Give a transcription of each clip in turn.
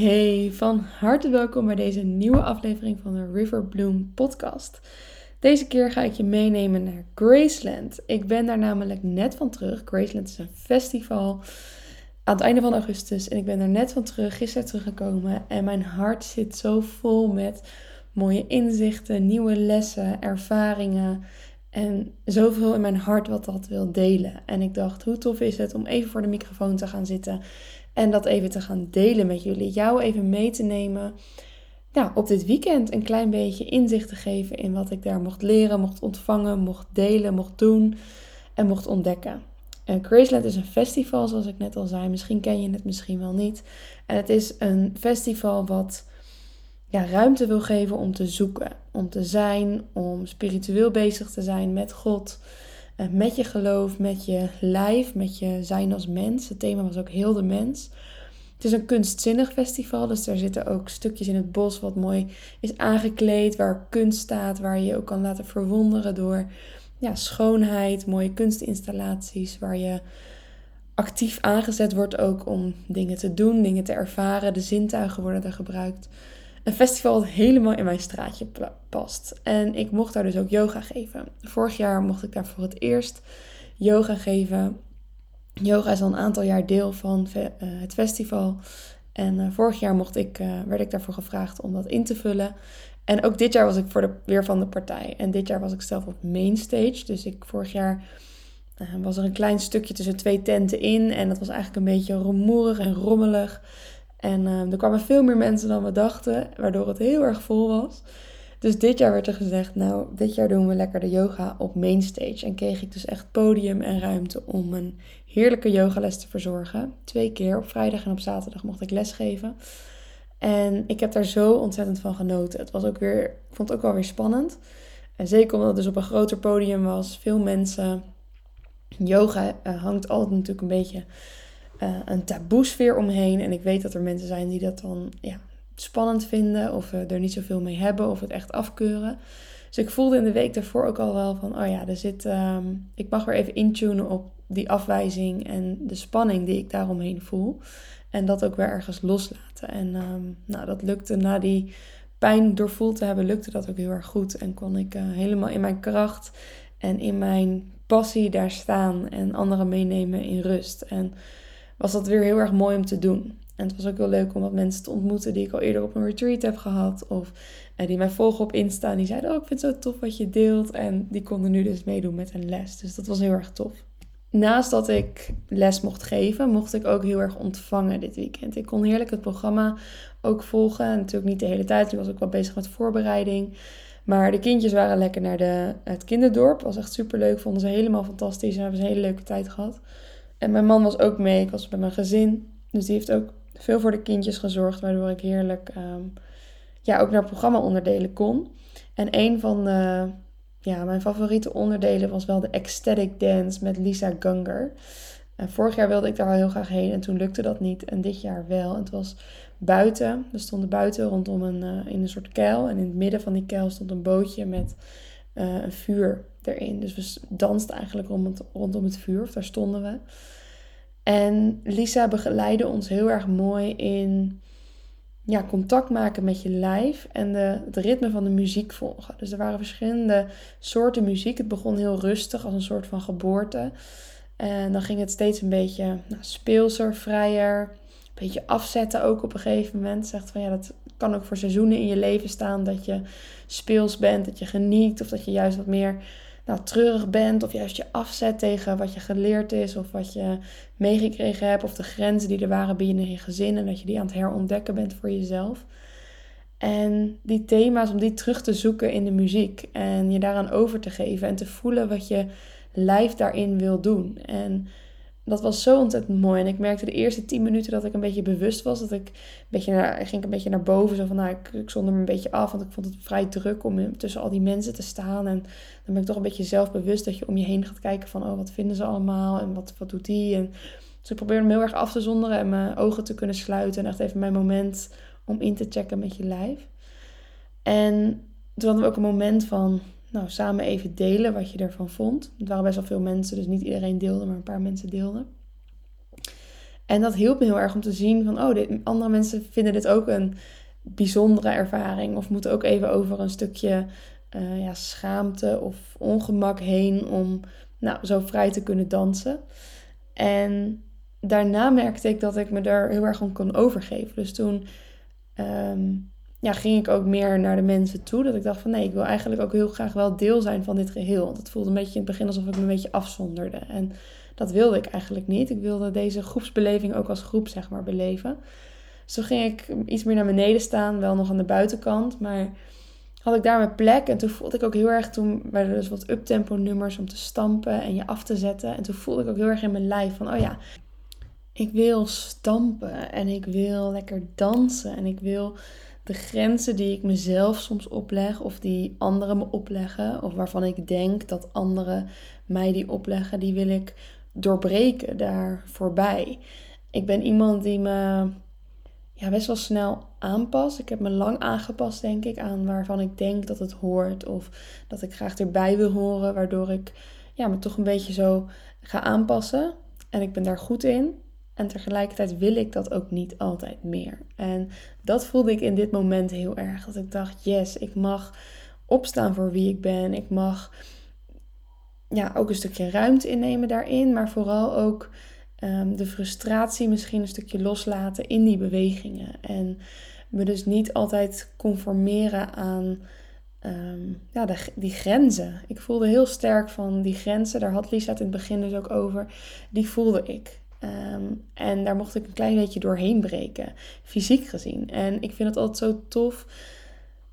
Hey, van harte welkom bij deze nieuwe aflevering van de River Bloom podcast. Deze keer ga ik je meenemen naar Graceland. Ik ben daar namelijk net van terug. Graceland is een festival aan het einde van augustus en ik ben er net van terug, gisteren teruggekomen en mijn hart zit zo vol met mooie inzichten, nieuwe lessen, ervaringen en zoveel in mijn hart wat dat wil delen. En ik dacht, hoe tof is het om even voor de microfoon te gaan zitten en dat even te gaan delen met jullie. Jou even mee te nemen nou, op dit weekend een klein beetje inzicht te geven in wat ik daar mocht leren, mocht ontvangen, mocht delen, mocht doen en mocht ontdekken. En Graceland is een festival, zoals ik net al zei. Misschien ken je het, misschien wel niet. En het is een festival wat ja, ruimte wil geven om te zoeken, om te zijn, om spiritueel bezig te zijn met God, eh, met je geloof, met je lijf, met je zijn als mens. Het thema was ook heel de mens. Het is een kunstzinnig festival, dus daar zitten ook stukjes in het bos wat mooi is aangekleed, waar kunst staat, waar je je ook kan laten verwonderen door ja, schoonheid, mooie kunstinstallaties, waar je actief aangezet wordt ook om dingen te doen, dingen te ervaren. De zintuigen worden er gebruikt. Een festival dat helemaal in mijn straatje past. En ik mocht daar dus ook yoga geven. Vorig jaar mocht ik daar voor het eerst yoga geven. Yoga is al een aantal jaar deel van eh, het festival. En eh, vorig jaar mocht ik, uh, werd ik daarvoor gevraagd om dat in te vullen. En ook dit jaar was ik voor de, weer van de partij. En dit jaar was ik zelf op mainstage. Dus ik vorig jaar was er een klein stukje tussen twee tenten in. En dat was eigenlijk een beetje rumoerig en rommelig. En er kwamen veel meer mensen dan we dachten, waardoor het heel erg vol was. Dus dit jaar werd er gezegd, nou, dit jaar doen we lekker de yoga op mainstage. En kreeg ik dus echt podium en ruimte om een heerlijke yogales te verzorgen. Twee keer, op vrijdag en op zaterdag mocht ik lesgeven. En ik heb daar zo ontzettend van genoten. Het was ook weer, ik vond het ook wel weer spannend. En zeker omdat het dus op een groter podium was, veel mensen. Yoga uh, hangt altijd natuurlijk een beetje uh, een taboe sfeer omheen. En ik weet dat er mensen zijn die dat dan ja, spannend vinden of er niet zoveel mee hebben of het echt afkeuren. Dus ik voelde in de week daarvoor ook al wel van, oh ja, er zit, um, ik mag weer even intunen op die afwijzing en de spanning die ik daaromheen voel. En dat ook weer ergens loslaten. En um, nou, dat lukte na die pijn doorvoeld te hebben, lukte dat ook heel erg goed. En kon ik uh, helemaal in mijn kracht en in mijn passie daar staan en anderen meenemen in rust. En was dat weer heel erg mooi om te doen. En het was ook heel leuk om wat mensen te ontmoeten die ik al eerder op een retreat heb gehad. Of uh, die mij volgen op Insta. En die zeiden, oh ik vind het zo tof wat je deelt. En die konden nu dus meedoen met een les. Dus dat was heel erg tof. Naast dat ik les mocht geven, mocht ik ook heel erg ontvangen dit weekend. Ik kon heerlijk het programma ook volgen. En natuurlijk niet de hele tijd. Ik was ook wel bezig met voorbereiding. Maar de kindjes waren lekker naar de, het kinderdorp. Was echt super leuk. Vonden ze helemaal fantastisch. En hebben ze een hele leuke tijd gehad. En mijn man was ook mee. Ik was bij mijn gezin. Dus die heeft ook veel voor de kindjes gezorgd, waardoor ik heerlijk ehm, ja, ook naar programma-onderdelen kon. En een van ja, mijn favoriete onderdelen was wel de Ecstatic Dance met Lisa Gunger. En vorig jaar wilde ik daar heel graag heen en toen lukte dat niet. En dit jaar wel. Het was buiten. We stonden buiten rondom een, uh, in een soort kuil. En in het midden van die kuil stond een bootje met uh, een vuur erin. Dus we dansten eigenlijk rondom het, rondom het vuur. Of daar stonden we. En Lisa begeleidde ons heel erg mooi in ja, contact maken met je lijf en de, het ritme van de muziek volgen. Dus er waren verschillende soorten muziek. Het begon heel rustig als een soort van geboorte. En dan ging het steeds een beetje nou, speelser, vrijer. Een beetje afzetten ook op een gegeven moment. Zegt van ja, dat kan ook voor seizoenen in je leven staan. Dat je speels bent, dat je geniet. Of dat je juist wat meer nou, treurig bent of juist je afzet tegen wat je geleerd is of wat je meegekregen hebt of de grenzen die er waren binnen je gezin en dat je die aan het herontdekken bent voor jezelf. En die thema's, om die terug te zoeken in de muziek en je daaraan over te geven en te voelen wat je lijf daarin wil doen. En dat was zo ontzettend mooi. En ik merkte de eerste tien minuten dat ik een beetje bewust was. Dat ik een beetje naar, ging een beetje naar boven. Zo van, nou, ik, ik zonder me een beetje af. Want ik vond het vrij druk om tussen al die mensen te staan. En dan ben ik toch een beetje zelfbewust dat je om je heen gaat kijken van, oh, wat vinden ze allemaal? En wat, wat doet die? En, dus ik probeerde me heel erg af te zonderen en mijn ogen te kunnen sluiten. En echt even mijn moment om in te checken met je lijf. En toen hadden we ook een moment van, nou, samen even delen wat je ervan vond. Het waren best wel veel mensen, dus niet iedereen deelde, maar een paar mensen deelden. En dat hielp me heel erg om te zien van, oh, andere mensen vinden dit ook een bijzondere ervaring. Of moeten ook even over een stukje uh, ja, schaamte of ongemak heen om nou, zo vrij te kunnen dansen. En daarna merkte ik dat ik me daar heel erg om kon overgeven. Dus toen ehm, ja, ging ik ook meer naar de mensen toe. Dat ik dacht van nee, ik wil eigenlijk ook heel graag wel deel zijn van dit geheel. Want het voelde een beetje in het begin alsof ik me een beetje afzonderde. En dat wilde ik eigenlijk niet. Ik wilde deze groepsbeleving ook als groep zeg maar beleven. Dus toen ging ik iets meer naar beneden staan, wel nog aan de buitenkant. Maar had ik daar mijn plek. En toen voelde ik ook heel erg, toen werden er dus wat uptempo nummers om te stampen en je af te zetten. En toen voelde ik ook heel erg in mijn lijf van, oh ja, ik wil stampen en ik wil lekker dansen en ik wil de grenzen die ik mezelf soms opleg of die anderen me opleggen of waarvan ik denk dat anderen mij die opleggen, die wil ik doorbreken daar voorbij. Ik ben iemand die me ja, best wel snel aanpast. Ik heb me lang aangepast, denk ik, aan waarvan ik denk dat het hoort of dat ik graag erbij wil horen, waardoor ik ja, me toch een beetje zo ga aanpassen. En ik ben daar goed in. En tegelijkertijd wil ik dat ook niet altijd meer. En dat voelde ik in dit moment heel erg. Dat ik dacht, yes, ik mag opstaan voor wie ik ben. Ik mag ja, ook een stukje ruimte innemen daarin. Maar vooral ook ehm, de frustratie misschien een stukje loslaten in die bewegingen. En me dus niet altijd conformeren aan ehm, ja, de, die grenzen. Ik voelde heel sterk van die grenzen. Daar had Lisa het in het begin dus ook over. Die voelde ik. Ehm, en daar mocht ik een klein beetje doorheen breken, fysiek gezien. En ik vind het altijd zo tof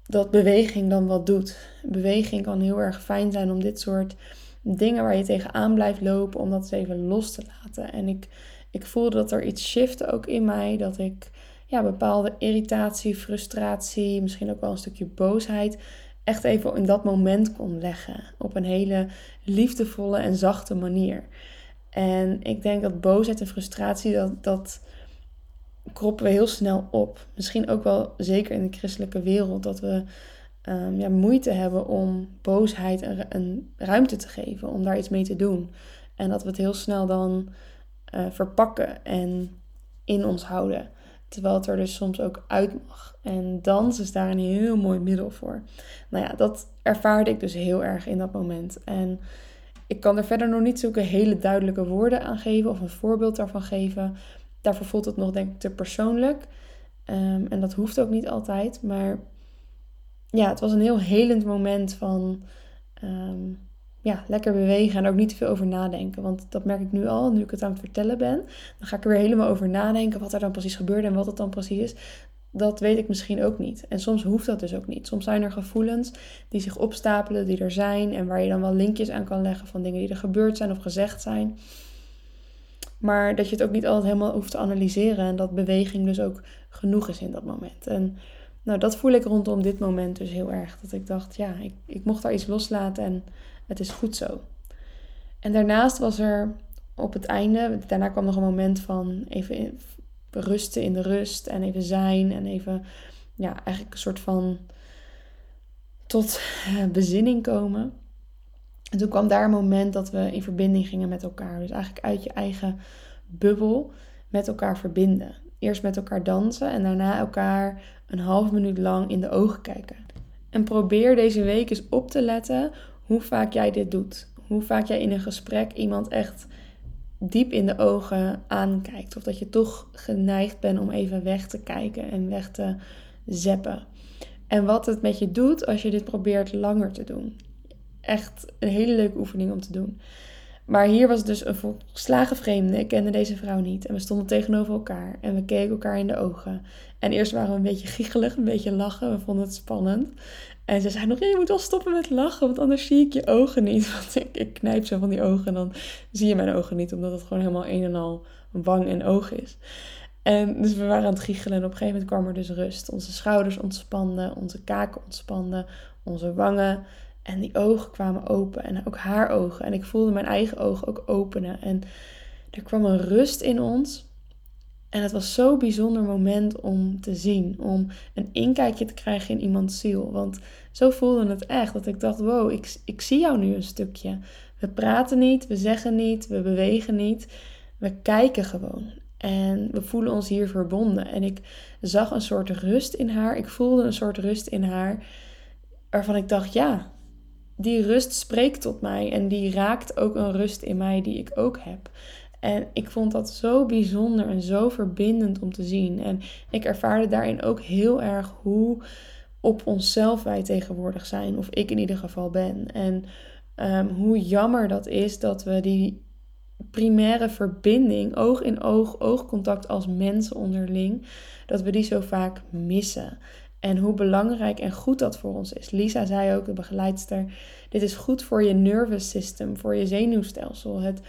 dat beweging dan wat doet. Beweging kan heel erg fijn zijn om dit soort dingen waar je tegenaan blijft lopen, om dat eens even los te laten. En ik, ik voelde dat er iets shifte ook in mij, dat ik ja, bepaalde irritatie, frustratie, misschien ook wel een stukje boosheid echt even in dat moment kon leggen. Op een hele liefdevolle en zachte manier. En ik denk dat boosheid en frustratie, dat, dat kroppen we heel snel op. Misschien ook wel zeker in de christelijke wereld, dat we um, ja, moeite hebben om boosheid een, een, ruimte te geven, om daar iets mee te doen. En dat we het heel snel dan uh, verpakken en in ons houden. Terwijl het er dus soms ook uit mag. En dans is daar een heel mooi middel voor. Nou ja, dat ervaarde ik dus heel erg in dat moment. En ik kan er verder nog niet zulke hele duidelijke woorden aan geven of een voorbeeld daarvan geven. Daarvoor voelt het nog, denk ik, te persoonlijk. Ehm, en dat hoeft ook niet altijd. Maar ja, het was een heel helend moment van ehm, ja, lekker bewegen en ook niet te veel over nadenken. Want dat merk ik nu al, nu ik het aan het vertellen ben. Dan ga ik er weer helemaal over nadenken wat er dan precies gebeurde en wat het dan precies is dat weet ik misschien ook niet. En soms hoeft dat dus ook niet. Soms zijn er gevoelens die zich opstapelen, die er zijn en waar je dan wel linkjes aan kan leggen van dingen die er gebeurd zijn of gezegd zijn. Maar dat je het ook niet altijd helemaal hoeft te analyseren en dat beweging dus ook genoeg is in dat moment. En nou, dat voel ik rondom dit moment dus heel erg. Dat ik dacht, ja, ik, ik mocht daar iets loslaten en het is goed zo. En daarnaast was er op het einde, daarna kwam nog een moment van even rusten in de rust en even zijn en even, ja, eigenlijk een soort van tot eh, bezinning komen. En toen kwam daar een moment dat we in verbinding gingen met elkaar. Dus eigenlijk uit je eigen bubbel met elkaar verbinden. Eerst met elkaar dansen en daarna elkaar een half minuut lang in de ogen kijken. En probeer deze week eens op te letten hoe vaak jij dit doet. Hoe vaak jij in een gesprek iemand echt diep in de ogen aankijkt. Of dat je toch geneigd bent om even weg te kijken en weg te zeppen. En wat het met je doet als je dit probeert langer te doen. Echt een hele leuke oefening om te doen. Maar hier was dus een volslagen vreemde. Ik kende deze vrouw niet. En we stonden tegenover elkaar. En we keken elkaar in de ogen. En eerst waren we een beetje giechelig, een beetje lachen. We vonden het spannend. En ze zei nog, je moet wel stoppen met lachen, want anders zie ik je ogen niet. Want ik, ik knijp zo van die ogen en dan zie je mijn ogen niet, omdat het gewoon helemaal een en al wang en oog is. En dus we waren aan het giechelen en op een gegeven moment kwam er dus rust. Onze schouders ontspanden, onze kaken ontspanden, onze wangen. En die ogen kwamen open en ook haar ogen. En ik voelde mijn eigen ogen ook openen. En er kwam een rust in ons en het was zo'n bijzonder moment om te zien, om een inkijkje te krijgen in iemands ziel. Want zo voelde het echt, dat ik dacht, wow, ik, ik zie jou nu een stukje. We praten niet, we zeggen niet, we bewegen niet, we kijken gewoon. En we voelen ons hier verbonden. En ik zag een soort rust in haar. Ik voelde een soort rust in haar. Waarvan ik dacht, ja, die rust spreekt tot mij. En die raakt ook een rust in mij die ik ook heb. En ik vond dat zo bijzonder en zo verbindend om te zien. En ik ervaarde daarin ook heel erg hoe op onszelf wij tegenwoordig zijn. Of ik in ieder geval ben. En ehm, hoe jammer dat is dat we die primaire verbinding, oog in oog, oogcontact als mensen onderling, dat we die zo vaak missen. En hoe belangrijk en goed dat voor ons is. Lisa zei ook, de begeleidster, dit is goed voor je nervous system, voor je zenuwstelsel. Het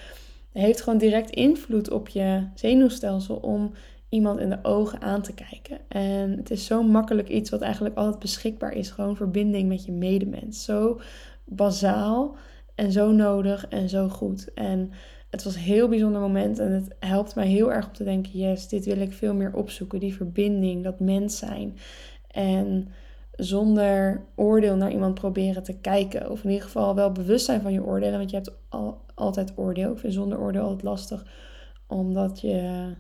heeft gewoon direct invloed op je zenuwstelsel om iemand in de ogen aan te kijken. En het is zo makkelijk iets wat eigenlijk altijd beschikbaar is. Gewoon verbinding met je medemens. Zo bazaal en zo nodig en zo goed. En het was een heel bijzonder moment en het helpt mij heel erg om te denken: yes, dit wil ik veel meer opzoeken. Die verbinding, dat mens zijn. En zonder oordeel naar iemand proberen te kijken. Of in ieder geval wel bewust zijn van je oordelen. Want je hebt al, altijd oordeel. Ik vind zonder oordeel altijd lastig. Omdat je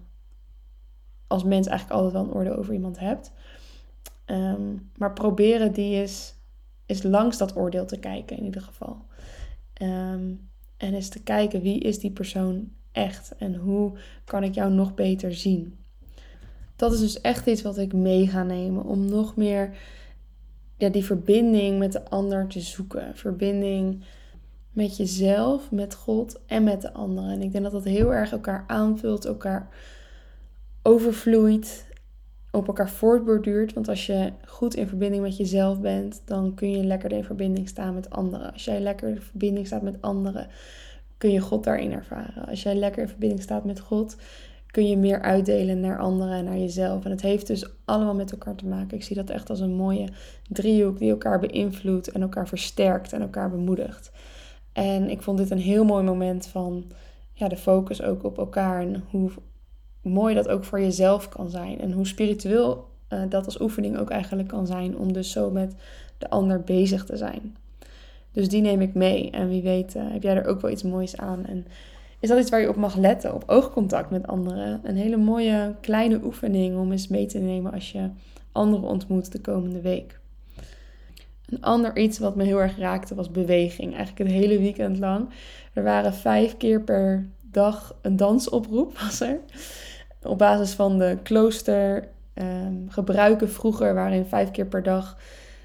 als mens eigenlijk altijd wel een oordeel over iemand hebt. Ehm, maar proberen die is, is langs dat oordeel te kijken in ieder geval. Um, en eens te kijken wie is die persoon echt en hoe kan ik jou nog beter zien. Dat is dus echt iets wat ik mee ga nemen om nog meer ja, die verbinding met de ander te zoeken. Verbinding met jezelf, met God en met de ander. En ik denk dat dat heel erg elkaar aanvult, elkaar overvloeit, op elkaar voortborduurt. Want als je goed in verbinding met jezelf bent, dan kun je lekker in verbinding staan met anderen. Als jij lekker in verbinding staat met anderen, kun je God daarin ervaren. Als jij lekker in verbinding staat met God, kun je meer uitdelen naar anderen en naar jezelf. En het heeft dus allemaal met elkaar te maken. Ik zie dat echt als een mooie driehoek die elkaar beïnvloedt en elkaar versterkt en elkaar bemoedigt. En ik vond dit een heel mooi moment van ja, de focus ook op elkaar en hoe mooi dat ook voor jezelf kan zijn. En hoe spiritueel uh, dat als oefening ook eigenlijk kan zijn om dus zo met de ander bezig te zijn. Dus die neem ik mee. En wie weet uh, heb jij er ook wel iets moois aan. En is dat iets waar je op mag letten, op oogcontact met anderen. Een hele mooie kleine oefening om eens mee te nemen als je anderen ontmoet de komende week. Een ander iets wat me heel erg raakte was beweging. Eigenlijk het hele weekend lang. Er waren vijf keer per dag een dansoproep was er. Op basis van de klooster um, gebruiken vroeger, waarin vijf keer per dag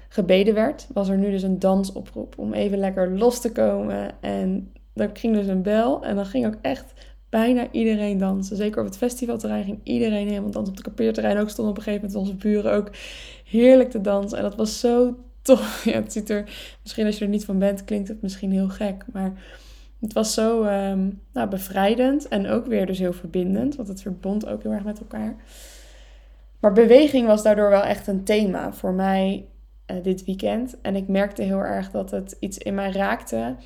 gebeden werd, was er nu dus een dansoproep om even lekker los te komen. En dan ging dus een bel en dan ging ook echt bijna iedereen dansen. Zeker op het festivalterrein ging iedereen helemaal dansen. Op het kampeerterrein ook stonden op een gegeven moment onze buren ook heerlijk te dansen. En dat was zo tof. Ja, het ziet er, misschien als je er niet van bent, klinkt het misschien heel gek. Maar het was zo ehm, nou, bevrijdend en ook weer dus heel verbindend. Want het verbond ook heel erg met elkaar. Maar beweging was daardoor wel echt een thema voor mij uh, dit weekend. En ik merkte heel erg dat het iets in mij raakte.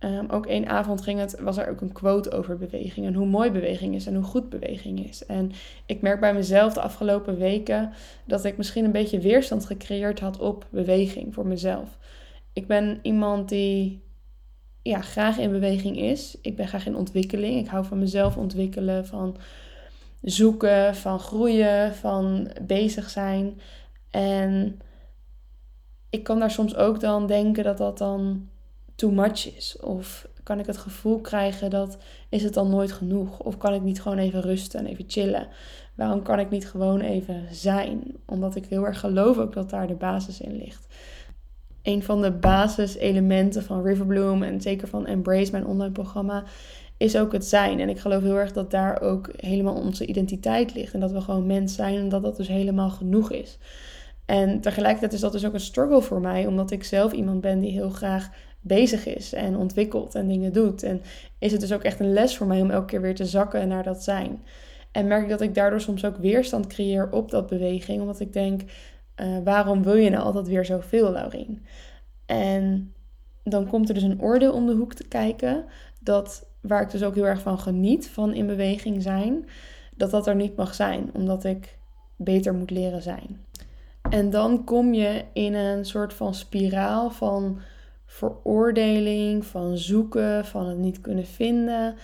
Um, ook één avond ging het, was er ook een quote over beweging. En hoe mooi beweging is en hoe goed beweging is. En ik merk bij mezelf de afgelopen weken dat ik misschien een beetje weerstand gecreëerd had op beweging voor mezelf. Ik ben iemand die ja, graag in beweging is. Ik ben graag in ontwikkeling. Ik hou van mezelf ontwikkelen, van zoeken, van groeien, van bezig zijn. En ik kan daar soms ook dan denken dat dat dan too much is. Of kan ik het gevoel krijgen dat is het dan nooit genoeg? Of kan ik niet gewoon even rusten en even chillen? Waarom kan ik niet gewoon even zijn? Omdat ik heel erg geloof ook dat daar de basis in ligt. Een van de basiselementen van Riverbloom en zeker van Embrace, mijn online programma, is ook het zijn. En ik geloof heel erg dat daar ook helemaal onze identiteit ligt. En dat we gewoon mens zijn en dat dat dus helemaal genoeg is. En tegelijkertijd is dat dus ook een struggle voor mij, omdat ik zelf iemand ben die heel graag bezig is en ontwikkelt en dingen doet. En is het dus ook echt een les voor mij om elke keer weer te zakken naar dat zijn. En merk ik dat ik daardoor soms ook weerstand creëer op dat beweging, omdat ik denk, uh, waarom wil je nou altijd weer zoveel, Laurien? En dan komt er dus een oordeel om de hoek te kijken, dat waar ik dus ook heel erg van geniet, van in beweging zijn, dat dat er niet mag zijn, omdat ik beter moet leren zijn. En dan kom je in een soort van spiraal van veroordeling, van zoeken, van het niet kunnen vinden,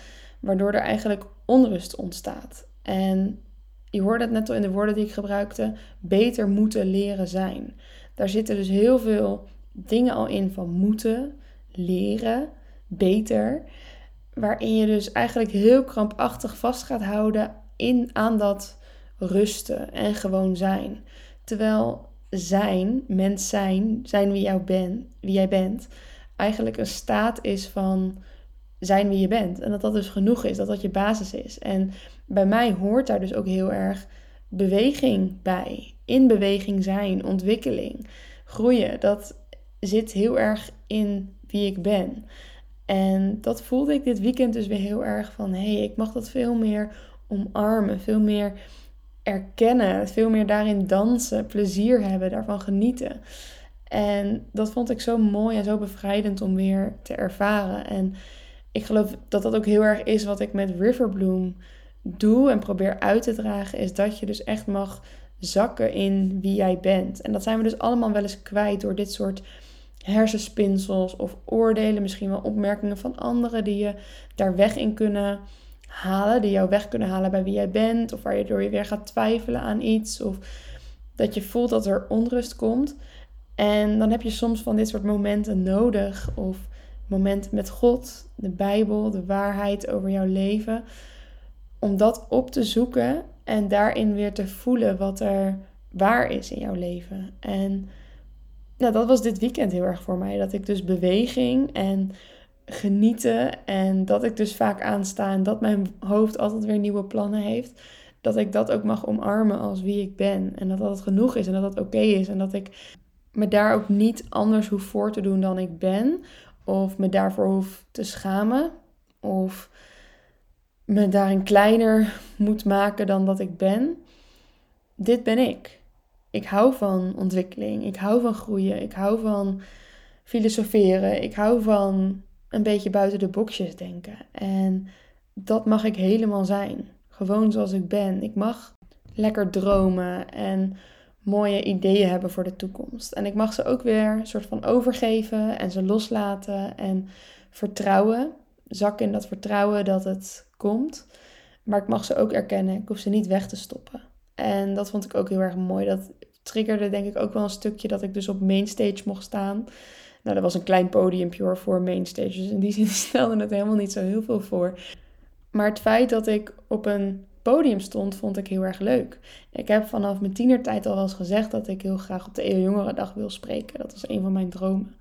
waardoor er eigenlijk onrust ontstaat. En je hoorde het net al in de woorden die ik gebruikte, beter moeten leren zijn. Daar zitten dus heel veel dingen al in van moeten, leren, beter. Waarin je dus eigenlijk heel krampachtig vast gaat houden in, aan dat rusten en gewoon zijn. Terwijl zijn, mens zijn, zijn wie, jou ben, wie jij bent, eigenlijk een staat is van zijn wie je bent. En dat dat dus genoeg is, dat dat je basis is. En bij mij hoort daar dus ook heel erg beweging bij. In beweging zijn, ontwikkeling, groeien. Dat zit heel erg in wie ik ben. En dat voelde ik dit weekend dus weer heel erg van: hé, hey, ik mag dat veel meer omarmen, veel meer erkennen, veel meer daarin dansen, plezier hebben, daarvan genieten. En dat vond ik zo mooi en zo bevrijdend om weer te ervaren. En ik geloof dat dat ook heel erg is wat ik met Riverbloom doe en probeer uit te dragen, is dat je dus echt mag zakken in wie jij bent. En dat zijn we dus allemaal wel eens kwijt door dit soort hersenspinsels of oordelen, misschien wel opmerkingen van anderen die je daar weg in kunnen halen, die jou weg kunnen halen bij wie jij bent, of waar je door je weer gaat twijfelen aan iets, of dat je voelt dat er onrust komt. En dan heb je soms van dit soort momenten nodig, of momenten met God, de Bijbel, de waarheid over jouw leven, om dat op te zoeken en daarin weer te voelen wat er waar is in jouw leven. En nou, dat was dit weekend heel erg voor mij. Dat ik dus beweging en genieten en dat ik dus vaak aansta en dat mijn hoofd altijd weer nieuwe plannen heeft. Dat ik dat ook mag omarmen als wie ik ben. En dat dat genoeg is en dat dat oké is. En dat ik me daar ook niet anders hoef voor te doen dan ik ben. Of me daarvoor hoef te schamen. Of me daarin kleiner moet maken dan dat ik ben. Dit ben ik. Ik hou van ontwikkeling. Ik hou van groeien. Ik hou van filosoferen. Ik hou van een beetje buiten de boxjes denken. En dat mag ik helemaal zijn. Gewoon zoals ik ben. Ik mag lekker dromen en mooie ideeën hebben voor de toekomst. En ik mag ze ook weer een soort van overgeven en ze loslaten en vertrouwen. Zakken in dat vertrouwen dat het komt. Maar ik mag ze ook erkennen. Ik hoef ze niet weg te stoppen. En dat vond ik ook heel erg mooi. Dat triggerde denk ik ook wel een stukje dat ik dus op mainstage mocht staan. Nou, dat was een klein podiumpje voor mainstage. Dus in die zin stelde het helemaal niet zo heel veel voor. Maar het feit dat ik op een podium stond, vond ik heel erg leuk. Ik heb vanaf mijn tienertijd al wel eens gezegd dat ik heel graag op de Eeuw Dag wil spreken. Dat was een van mijn dromen.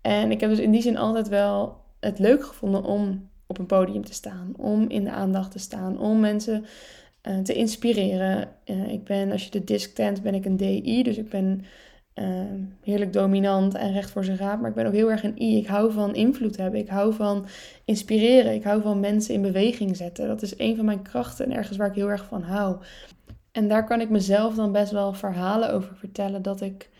En ik heb dus in die zin altijd wel het leuk gevonden om op een podium te staan. Om in de aandacht te staan. Om mensen uh, te inspireren. Uh, ik ben, als je de disc tent, ben ik een DI. Dus ik ben Ehm, heerlijk dominant en recht voor zijn raap. Maar ik ben ook heel erg een I. Ik hou van invloed hebben. Ik hou van inspireren. Ik hou van mensen in beweging zetten. Dat is een van mijn krachten en ergens waar ik heel erg van hou. En daar kan ik mezelf dan best wel verhalen over vertellen dat ik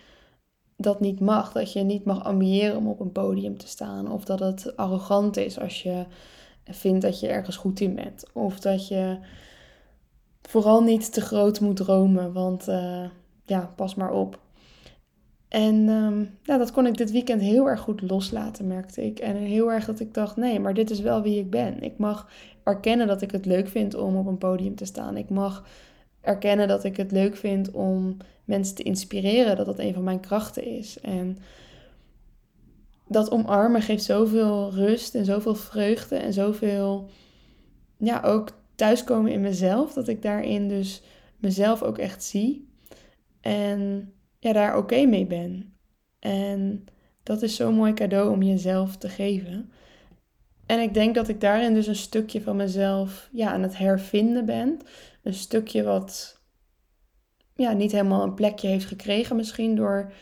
dat niet mag. Dat je niet mag ambiëren om op een podium te staan. Of dat het arrogant is als je vindt dat je ergens goed in bent. Of dat je vooral niet te groot moet dromen. Want uh, ja, pas maar op. En um, dat kon ik dit weekend heel erg goed loslaten, merkte ik. En heel erg dat ik dacht, nee, maar dit is wel wie ik ben. Ik mag erkennen dat ik het leuk vind om op een podium te staan. Ik mag erkennen dat ik het leuk vind om mensen te inspireren, dat dat een van mijn krachten is. En dat omarmen geeft zoveel rust en zoveel vreugde en zoveel, ja, ook thuiskomen in mezelf, dat ik daarin dus mezelf ook echt zie. En ja, daar oké mee ben. En dat is zo'n mooi cadeau om jezelf te geven. En ik denk dat ik daarin dus een stukje van mezelf ja, aan het hervinden ben. Een stukje wat ja, niet helemaal een plekje heeft gekregen, misschien door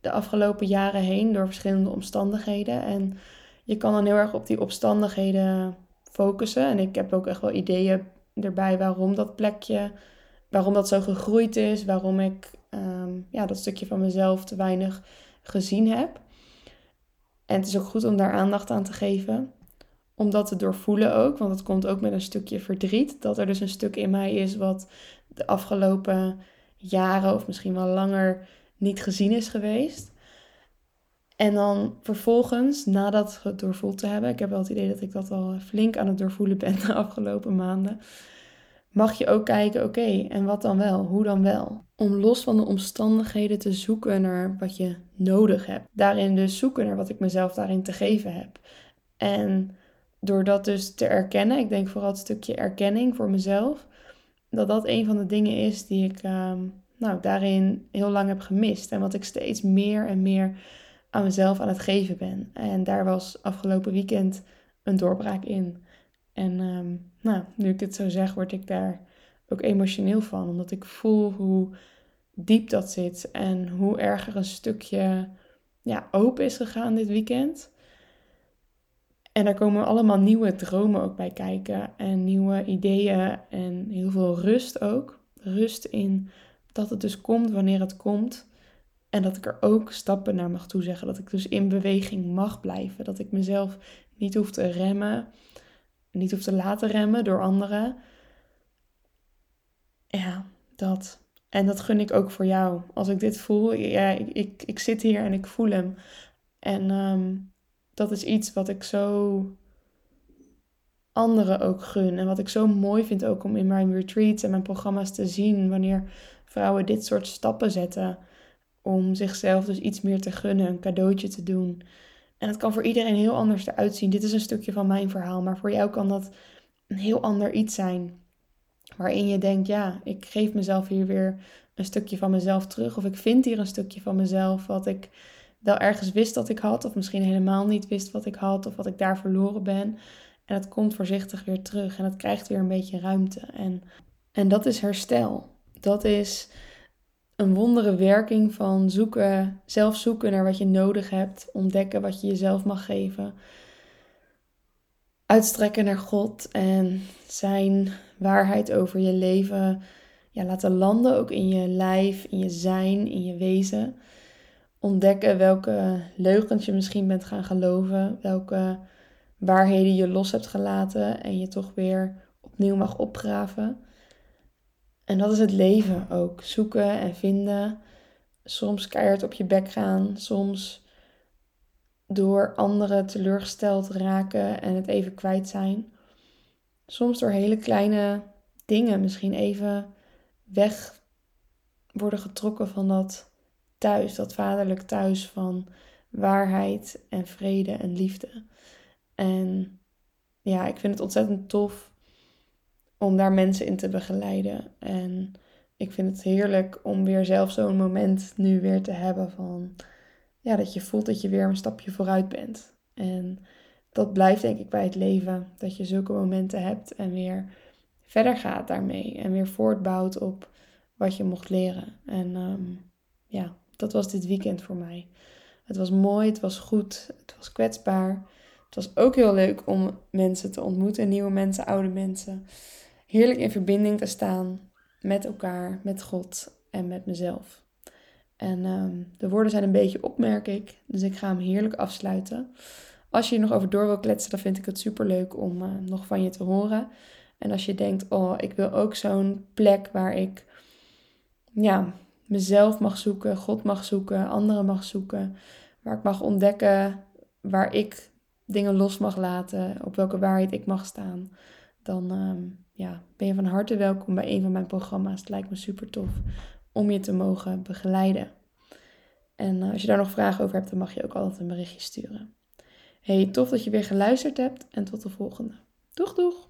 de afgelopen jaren heen, door verschillende omstandigheden. En je kan dan heel erg op die omstandigheden focussen. En ik heb ook echt wel ideeën erbij waarom dat plekje, waarom dat zo gegroeid is, waarom ik um, ja, dat stukje van mezelf te weinig gezien heb. En het is ook goed om daar aandacht aan te geven. Om dat te doorvoelen ook, want het komt ook met een stukje verdriet. Dat er dus een stuk in mij is wat de afgelopen jaren of misschien wel langer niet gezien is geweest. En dan vervolgens, nadat het doorvoeld te hebben, ik heb wel het idee dat ik dat al flink aan het doorvoelen ben de afgelopen maanden, mag je ook kijken, oké, en wat dan wel? Hoe dan wel? Om los van de omstandigheden te zoeken naar wat je nodig hebt. Daarin dus zoeken naar wat ik mezelf daarin te geven heb. En door dat dus te erkennen, ik denk vooral het stukje erkenning voor mezelf, dat dat een van de dingen is die ik ehm, nou, daarin heel lang heb gemist. En wat ik steeds meer en meer aan mezelf aan het geven ben. En daar was afgelopen weekend een doorbraak in. En ehm, nou, nu ik dit zo zeg, word ik daar ook emotioneel van. Omdat ik voel hoe diep dat zit. En hoe erg er een stukje ja, open is gegaan dit weekend. En daar komen allemaal nieuwe dromen ook bij kijken. En nieuwe ideeën en heel veel rust ook. Rust in dat het dus komt wanneer het komt. En dat ik er ook stappen naar mag toezeggen. Dat ik dus in beweging mag blijven. Dat ik mezelf niet hoef te remmen. Niet hoef te laten remmen door anderen. Ja, dat. En dat gun ik ook voor jou. Als ik dit voel, ja, ik, ik, ik zit hier en ik voel hem. En ehm, dat is iets wat ik zo anderen ook gun. En wat ik zo mooi vind ook om in mijn retreats en mijn programma's te zien. Wanneer vrouwen dit soort stappen zetten. Om zichzelf dus iets meer te gunnen, een cadeautje te doen. En het kan voor iedereen heel anders eruit zien. Dit is een stukje van mijn verhaal, maar voor jou kan dat een heel ander iets zijn. Waarin je denkt, ja, ik geef mezelf hier weer een stukje van mezelf terug. Of ik vind hier een stukje van mezelf wat ik wel ergens wist dat ik had. Of misschien helemaal niet wist wat ik had. Of wat ik daar verloren ben. En het komt voorzichtig weer terug. En het krijgt weer een beetje ruimte. En, en dat is herstel. Dat is een wondere werking van zoeken, zelf zoeken naar wat je nodig hebt, ontdekken wat je jezelf mag geven. Uitstrekken naar God en zijn waarheid over je leven ja, laten landen ook in je lijf, in je zijn, in je wezen. Ontdekken welke leugens je misschien bent gaan geloven, welke waarheden je los hebt gelaten en je toch weer opnieuw mag opgraven. En dat is het leven ook. Zoeken en vinden. Soms keihard op je bek gaan. Soms door anderen teleurgesteld raken en het even kwijt zijn. Soms door hele kleine dingen misschien even weg worden getrokken van dat thuis, dat vaderlijk thuis van waarheid en vrede en liefde. En ja, ik vind het ontzettend tof om daar mensen in te begeleiden. En ik vind het heerlijk om weer zelf zo'n moment nu weer te hebben van ja, dat je voelt dat je weer een stapje vooruit bent. En dat blijft denk ik bij het leven, dat je zulke momenten hebt en weer verder gaat daarmee en weer voortbouwt op wat je mocht leren. En ehm, ja, dat was dit weekend voor mij. Het was mooi, het was goed, het was kwetsbaar. Het was ook heel leuk om mensen te ontmoeten, nieuwe mensen, oude mensen heerlijk in verbinding te staan met elkaar, met God en met mezelf. En ehm, de woorden zijn een beetje op, merk ik. Dus ik ga hem heerlijk afsluiten. Als je hier nog over door wil kletsen, dan vind ik het super leuk om uh, nog van je te horen. En als je denkt, oh, ik wil ook zo'n plek waar ik ja, mezelf mag zoeken, God mag zoeken, anderen mag zoeken. Waar ik mag ontdekken waar ik dingen los mag laten, op welke waarheid ik mag staan. Dan ehm, ja, ben je van harte welkom bij een van mijn programma's. Het lijkt me super tof om je te mogen begeleiden. En eh, als je daar nog vragen over hebt, dan mag je ook altijd een berichtje sturen. Hey, tof dat je weer geluisterd hebt en tot de volgende. Doeg doeg!